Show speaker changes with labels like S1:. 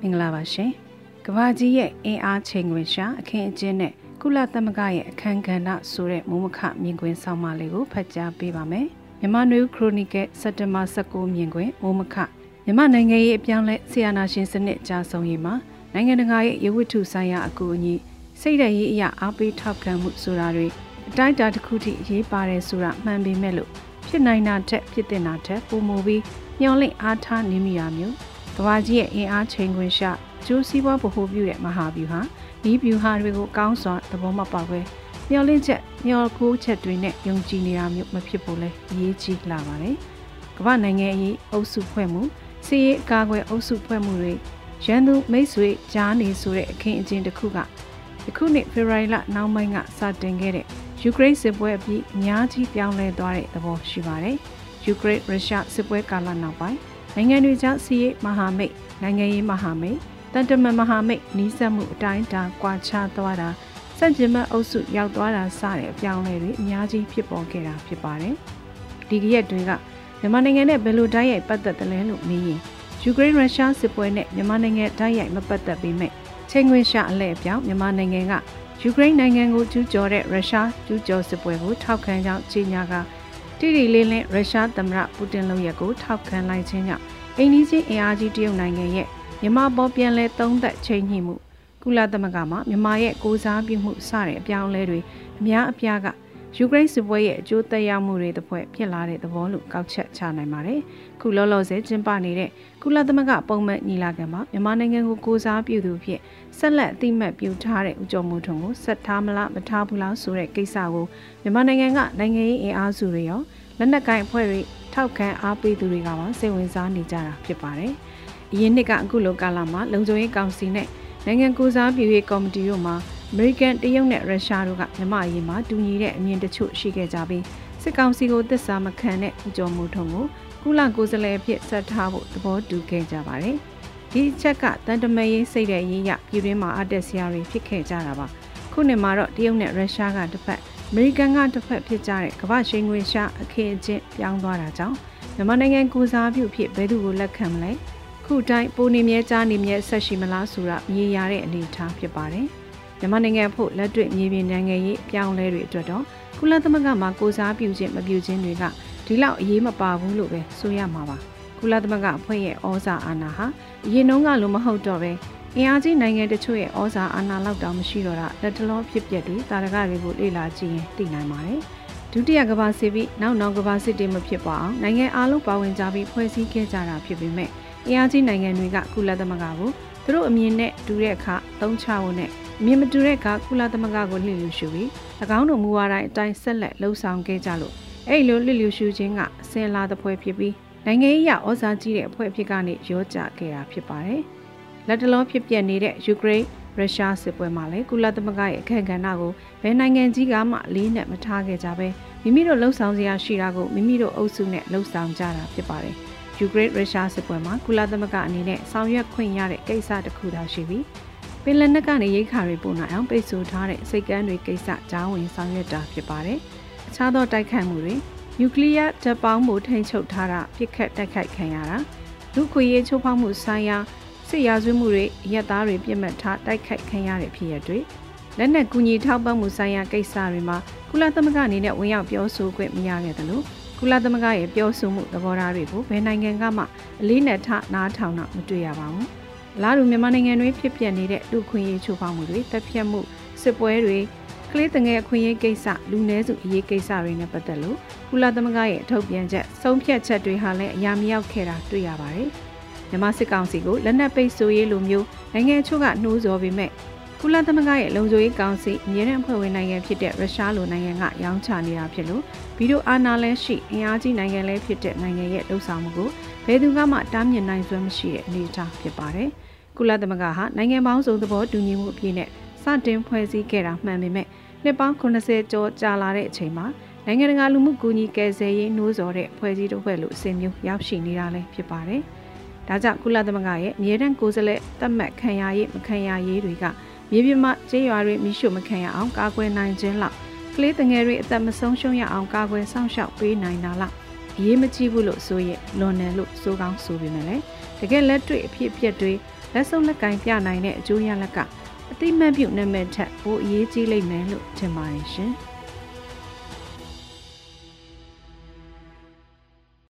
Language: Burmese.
S1: မင်္ဂလာပါရှင်။ကဘာကြီးရဲ့အင်အားချိန်ခွင်ရှာအခင်းအကျင်းနဲ့ကုလသမဂ္ဂရဲ့အခမ်းကဏ္ဍဆိုတဲ့မုံမခမြင်ကွင်းဆောင်းပါးလေးကိုဖတ်ကြားပေးပါမယ်။မြန်မာနွေခရိုနီကယ်စက်တင်ဘာ19မြင်ကွင်းမုံမခမြန်မာနိုင်ငံရဲ့အပြောင်းလဲဆီယနာရှင်စနစ်ကြာဆုံးရေးမှာနိုင်ငံတကာရဲ့ရဝတ္ထုဆိုင်ရာအကူအညီစိတ်ဓာတ်ရေးအရာအားပေးထောက်ခံမှုဆိုတာတွေအတိုင်းအတာတစ်ခုထိအရေးပါတယ်ဆိုတာမှန်ပေမဲ့လို့ဖြစ်နိုင်တာထက်ဖြစ်တင်တာထက်ပုံမူပြီးညှော်လင့်အားထားနေမိတာမျိုး ကဘာကြီးရဲ့အင်အားချိန်ခွင်ရှာကျိုးစည်းပွားဗဟုပြုတဲ့မဟာဗျူဟာဒီဗျူဟာတွေကိုကောင်းစွာသဘောမပေါက်ပဲမျောလင့်ချက်မျောကိုးချက်တွေနဲ့ယုံကြည်နေတာမျိုးမဖြစ်ဖို့လဲအရေးကြီးလာပါတယ်ကမ္ဘာနိုင်ငံရေးအုပ်စုဖွဲ့မှုစီးရေးအကာအကွယ်အုပ်စုဖွဲ့မှုတွေရန်သူမိတ်ဆွေကြားနေဆိုတဲ့အခင်းအကျင်းတစ်ခုကယခုနှစ်ဖေဖော်ဝါရီလနောက်ပိုင်းကစတင်ခဲ့တဲ့ယူကရိန်းစစ်ပွဲအပြီးအများကြီးပြောင်းလဲသွားတဲ့သဘောရှိပါတယ်။ယူကရိန်းရုရှားစစ်ပွဲကာလနောက်ပိုင်း နိုင်ငံတွေကြားစီးရေးမဟာမိတ်နိုင်ငံရေးမဟာမိတ်တန်တမန်မဟာမိတ်နီးစပ်မှုအတိုင်းအတာကွာခြားသွားတာစန့်ကျင်ဘက်အုပ်စုရောက်သွားတာစတဲ့အပြောင်းအလဲတွေအများကြီးဖြစ်ပေါ်ခဲ့တာဖြစ်ပါတယ်။ဒီကရက်တွေကမြန်မာနိုင်ငံနဲ့ဘယ်လိုတိုက်ရိုက်ပတ်သက်တယ်လဲလို့မေးရင်ယူကရိန်းရုရှားစစ်ပွဲနဲ့မြန်မာနိုင်ငံတိုက်ရိုက်မပတ်သက်ပေမဲ့ချိန်ခွင်ရှာအလဲအပြောင်းမြန်မာနိုင်ငံကယူကရိန်းနိုင်ငံကိုကျူးကျော်တဲ့ရုရှားကျူးကျော်စစ်ပွဲကိုထောက်ခံကြောင်းကြေညာက တိတိလေးလင်းရုရှားသမ္မတပူတင်လုပ်ရက်ကိုထောက်ခံလိုက်ခြင်းကြောင့်အိန္ဒိချင်းအင်အားကြီးတရုတ်နိုင်ငံရဲ့မြန်မာပေါ်ပြန်လဲသုံးသက်ချိန်ညှိမှုကုလသမဂ္ဂမှာမြန်မာရဲ့ကိုစားပြုမှုစတဲ့အပြောင်းအလဲတွေအများအပြားက ယူကရိန်းစစ်ပွဲရဲ့အကျိုးသက်ရောက်မှုတွေတပွဲဖြစ်လာတဲ့သဘောလို့ကောက်ချက်ချနိုင်ပါတယ်။ခုလောလောဆယ်ကျင်းပနေတဲ့ကုလသမဂ္ဂပုံမှန်ညီလာခံမှာမြန်မာနိုင်ငံကိုကိုစားပြုသူဖြစ်ဆက်လက်အသိမှတ်ပြုထားတဲ့ဦးကျော်မိုးထွန်းကိုဆက်ထားမလားမထားဘူးလားဆိုတဲ့ကိစ္စကိုမြန်မာနိုင်ငံကနိုင်ငံရေးအင်အားစုတွေရောလက်နက်ကိုင်အဖွဲ့တွေထောက်ခံအားပေးသူတွေကပါစိတ်ဝင်စားနေကြတာဖြစ်ပါတယ်။အရင်နှစ်ကအခုလိုကာလမှာလုံခြုံရေးကောင်စီနဲ့နိုင်ငံကိုစားပြုရေးကော်မတီတို့မှာ အမေရိကန်တရုတ်နဲ့ရုရှားတို့ကမြန်မာအရေးမှာတူညီတဲ့အမြင်တချို့ရှိခဲ့ကြပြီးစစ်ကောင်စီကိုသစ္စာမခံတဲ့ဦးကျော်မိုးထွန်းကိုကုလကိုယ်စားလှယ်အဖြစ်ဆက်ထားဖို့သဘောတူခဲ့ကြပါတယ်။ဒီချက်ကတန်တမရေးစိတ်တဲ့ရေးရပြည်တွင်းမှာအတက်စရာတွေဖြစ်ခဲ့ကြတာပါ။ခုနှစ်မှာတော့တရုတ်နဲ့ရုရှားကတစ်ဖက်အမေရိကန်ကတစ်ဖက်ဖြစ်ကြတဲ့ကမ္ဘာရှိန်ငွေရှာအခင်းအကျင်းပြောင်းသွားတာကြောင့်မြန်မာနိုင်ငံကိုစားပြုဖြစ်ဘယ်သူကိုလက်ခံမလဲခုတိုင်းပိုနေမြဲကြားနေမြဲဆက်ရှိမလားဆိုတာမြင်ရတဲ့အနေအထားဖြစ်ပါတယ် မြန်မာနိုင်ငံဖို့လက်တွေ့မြေပြင်နိုင်ငံရေးပြောင်းလဲတွေအတွက်တော့ကုလသမဂ္ဂမှာကိုစားပြုခြင်းမပြုခြင်းတွေကဒီလောက်အရေးမပါဘူးလို့ပဲဆိုရမှာပါကုလသမဂ္ဂအဖွဲ့ရဲ့ဩဇာအာဏာဟာအရင်တုန်းကလိုမဟုတ်တော့ပဲအင်အားကြီးနိုင်ငံတချို့ရဲ့ဩဇာအာဏာလောက်တောင်မရှိတော့တာလက်တလောဖြစ်ပျက်တွေတာရကတွေကိုလေ့လာကြည့်ရင်သိနိုင်ပါတယ်ဒုတိယကမ္ဘာစစ်ပြီးနောက်နောက်ကမ္ဘာစစ်တွေမဖြစ်ပါအောင်နိုင်ငံအားလုံးပါဝင်ကြပြီးဖွဲ့စည်းခဲ့ကြတာဖြစ်ပေမဲ့အင်အားကြီးနိုင်ငံတွေကကုလသမဂ္ဂကိုသူတို့အမြင်နဲ့တူတဲ့အခါသုံးချဖို့နဲ့ အမြင်မတူတဲ့အခါကုလသမဂ္ဂကိုလှည့်လည်ရှုပြီး၎င်းတို့မူဝါဒအတိုင်းဆက်လက်လှုပ်ဆောင်ခဲ့ကြလို့အဲ့လိုလှည့်လည်ရှုခြင်းကအစင်လာတဲ့ဖွဲ့ဖြစ်ပြီးနိုင်ငံရေးအရဩဇာကြီးတဲ့အဖွဲ့အဖြစ်ကနေရောကြခဲ့တာဖြစ်ပါတယ်။လက်တလုံးဖြစ်ပျက်နေတဲ့ယူကရိန်းရုရှားစစ်ပွဲမှာလည်းကုလသမဂ္ဂရဲ့အခမ်းကဏ္ဍကိုဘယ်နိုင်ငံကြီးကမှလေးနဲ့မထားခဲ့ကြပဲမိမိတို့လှုပ်ဆောင်စရာရှိတာကိုမိမိတို့အုပ်စုနဲ့လှုပ်ဆောင်ကြတာဖြစ်ပါတယ်။ယူကရိန်းရုရှားစစ်ပွဲမှာကုလသမဂ္ဂအနေနဲ့ဆောင်ရွက်ခွင့်ရတဲ့ကိစ္စတစ်ခုသာရှိပြီးပ င်လယ်နက်ကနေရိတ်ခါတွေပို့နိုင်အောင်ပိတ်ဆို့ထားတဲ့စိတ်ကမ်းတွေကိစ္စကြားဝင်ဆောင်ရွက်တာဖြစ်ပါတယ်။အခြားသောတိုက်ခိုက်မှုတွေနျူကလ িয়ার တပ်ပေါင်းမှုထိန်းချုပ်ထားတာပြစ်ခတ်တိုက်ခိုက်ခံရတာလူခွေရေးချိုးဖောက်မှုဆိုင်ရာစစ်ရာဇဝတ်မှုတွေရက်သားတွေပြစ်မှတ်ထားတိုက်ခိုက်ခံရတဲ့ဖြစ်ရပ်တွေလက်နက်ကူညီထောက်ပံ့မှုဆိုင်ရာကိစ္စတွေမှာကုလသမဂ္ဂအနေနဲ့ဝင်ရောက်ပြောဆိုခွင့်မရခဲ့သလိုကုလသမဂ္ဂရဲ့ပြောဆိုမှုသဘောထားတွေကိုဘယ်နိုင်ငံကမှအလေးနက်ထားနားထောင်တော့မတွေ့ရပါဘူး။ လာလူမြန်မာနိုင်ငံတွင်းဖြစ်ပျက်နေတဲ့လူခွင့်ရေးချိုးဖောက်မှုတွေတပ်ဖြတ်မှုစစ်ပွဲတွေကလေးတငယ်အခွင့်အရေးကိစ္စလူနည်းစုအရေးကိစ္စတွေနဲ့ပတ်သက်လို့ကုလသမဂ္ဂရဲ့ထုတ်ပြန်ချက်ဆုံးဖြတ်ချက်တွေဟာလည်းအများမရောက်ခဲ့တာတွေ့ရပါတယ်။မြန်မာစစ်ကောင်စီကိုလက်နက်ပိတ်ဆို့ရေးလိုမျိုးနိုင်ငံချို့ကနှိုးဆော်ပေမဲ့ကုလသမဂ္ဂရဲ့လုံခြုံရေးကောင်စီအမြဲတမ်းအဖွဲ့ဝင်နိုင်ငံဖြစ်တဲ့ရုရှားလိုနိုင်ငံကရောင်းချနေတာဖြစ်လို့ဗီဒီယိုအာဏာလဲရှိအင်အားကြီးနိုင်ငံလဲဖြစ်တဲ့နိုင်ငံရဲ့လှုပ်ဆောင်မှုကိုဘယ်သူကမှတားမြစ်နိုင်စွမ်းမရှိတဲ့အနေအထားဖြစ်ပါတယ်။ ကုလသမဂ္ဂဟာနိုင်ငံပေါင်းစုံသဘောတူညီမှုအပြည့်နဲ့စတင်ဖွဲ့စည်းခဲ့တာမှန်ပေမဲ့နှစ်ပေါင်း80ကျော်ကြာလာတဲ့အချိန်မှာနိုင်ငံတကာလူမှုကူညီကယ်ဆယ်ရေးနှိုးဆော်တဲ့ဖွဲ့စည်းတစ်ဖွဲ့လို့အစဉ်မျိုးရောက်ရှိနေတာလည်းဖြစ်ပါတယ်။ဒါကြောင့်ကုလသမဂ္ဂရဲ့အမြဲတမ်းကိုယ်စားလှယ်တတ်မှတ်ခံရရေးမခံရရေးတွေကမြေပြင်မှာကျေးရွာတွေမိရှုမခံရအောင်ကာကွယ်နိုင်ခြင်းလောက်ကလေးတငယ်တွေအသက်မဆုံးရှုံးရအောင်ကာကွယ်စောင့်ရှောက်ပေးနိုင်တာလောက်အရေးမကြီးဘူးလို့ဆိုရင်လွန်တယ်လို့ဆိုကောင်းဆိုပေမဲ့လည်းတကယ်လက်တွေ့အဖြစ်အပျက်တွေ လက်စုပ်လက်ကင်ပြနိုင်တဲ့အကျိုးရလဒ်ကအတိမတ်ပြုနာမည်ထက်ပိုအရေးကြီးလိမ့်မယ်လို့ထင်ပါတယ်ရှင်။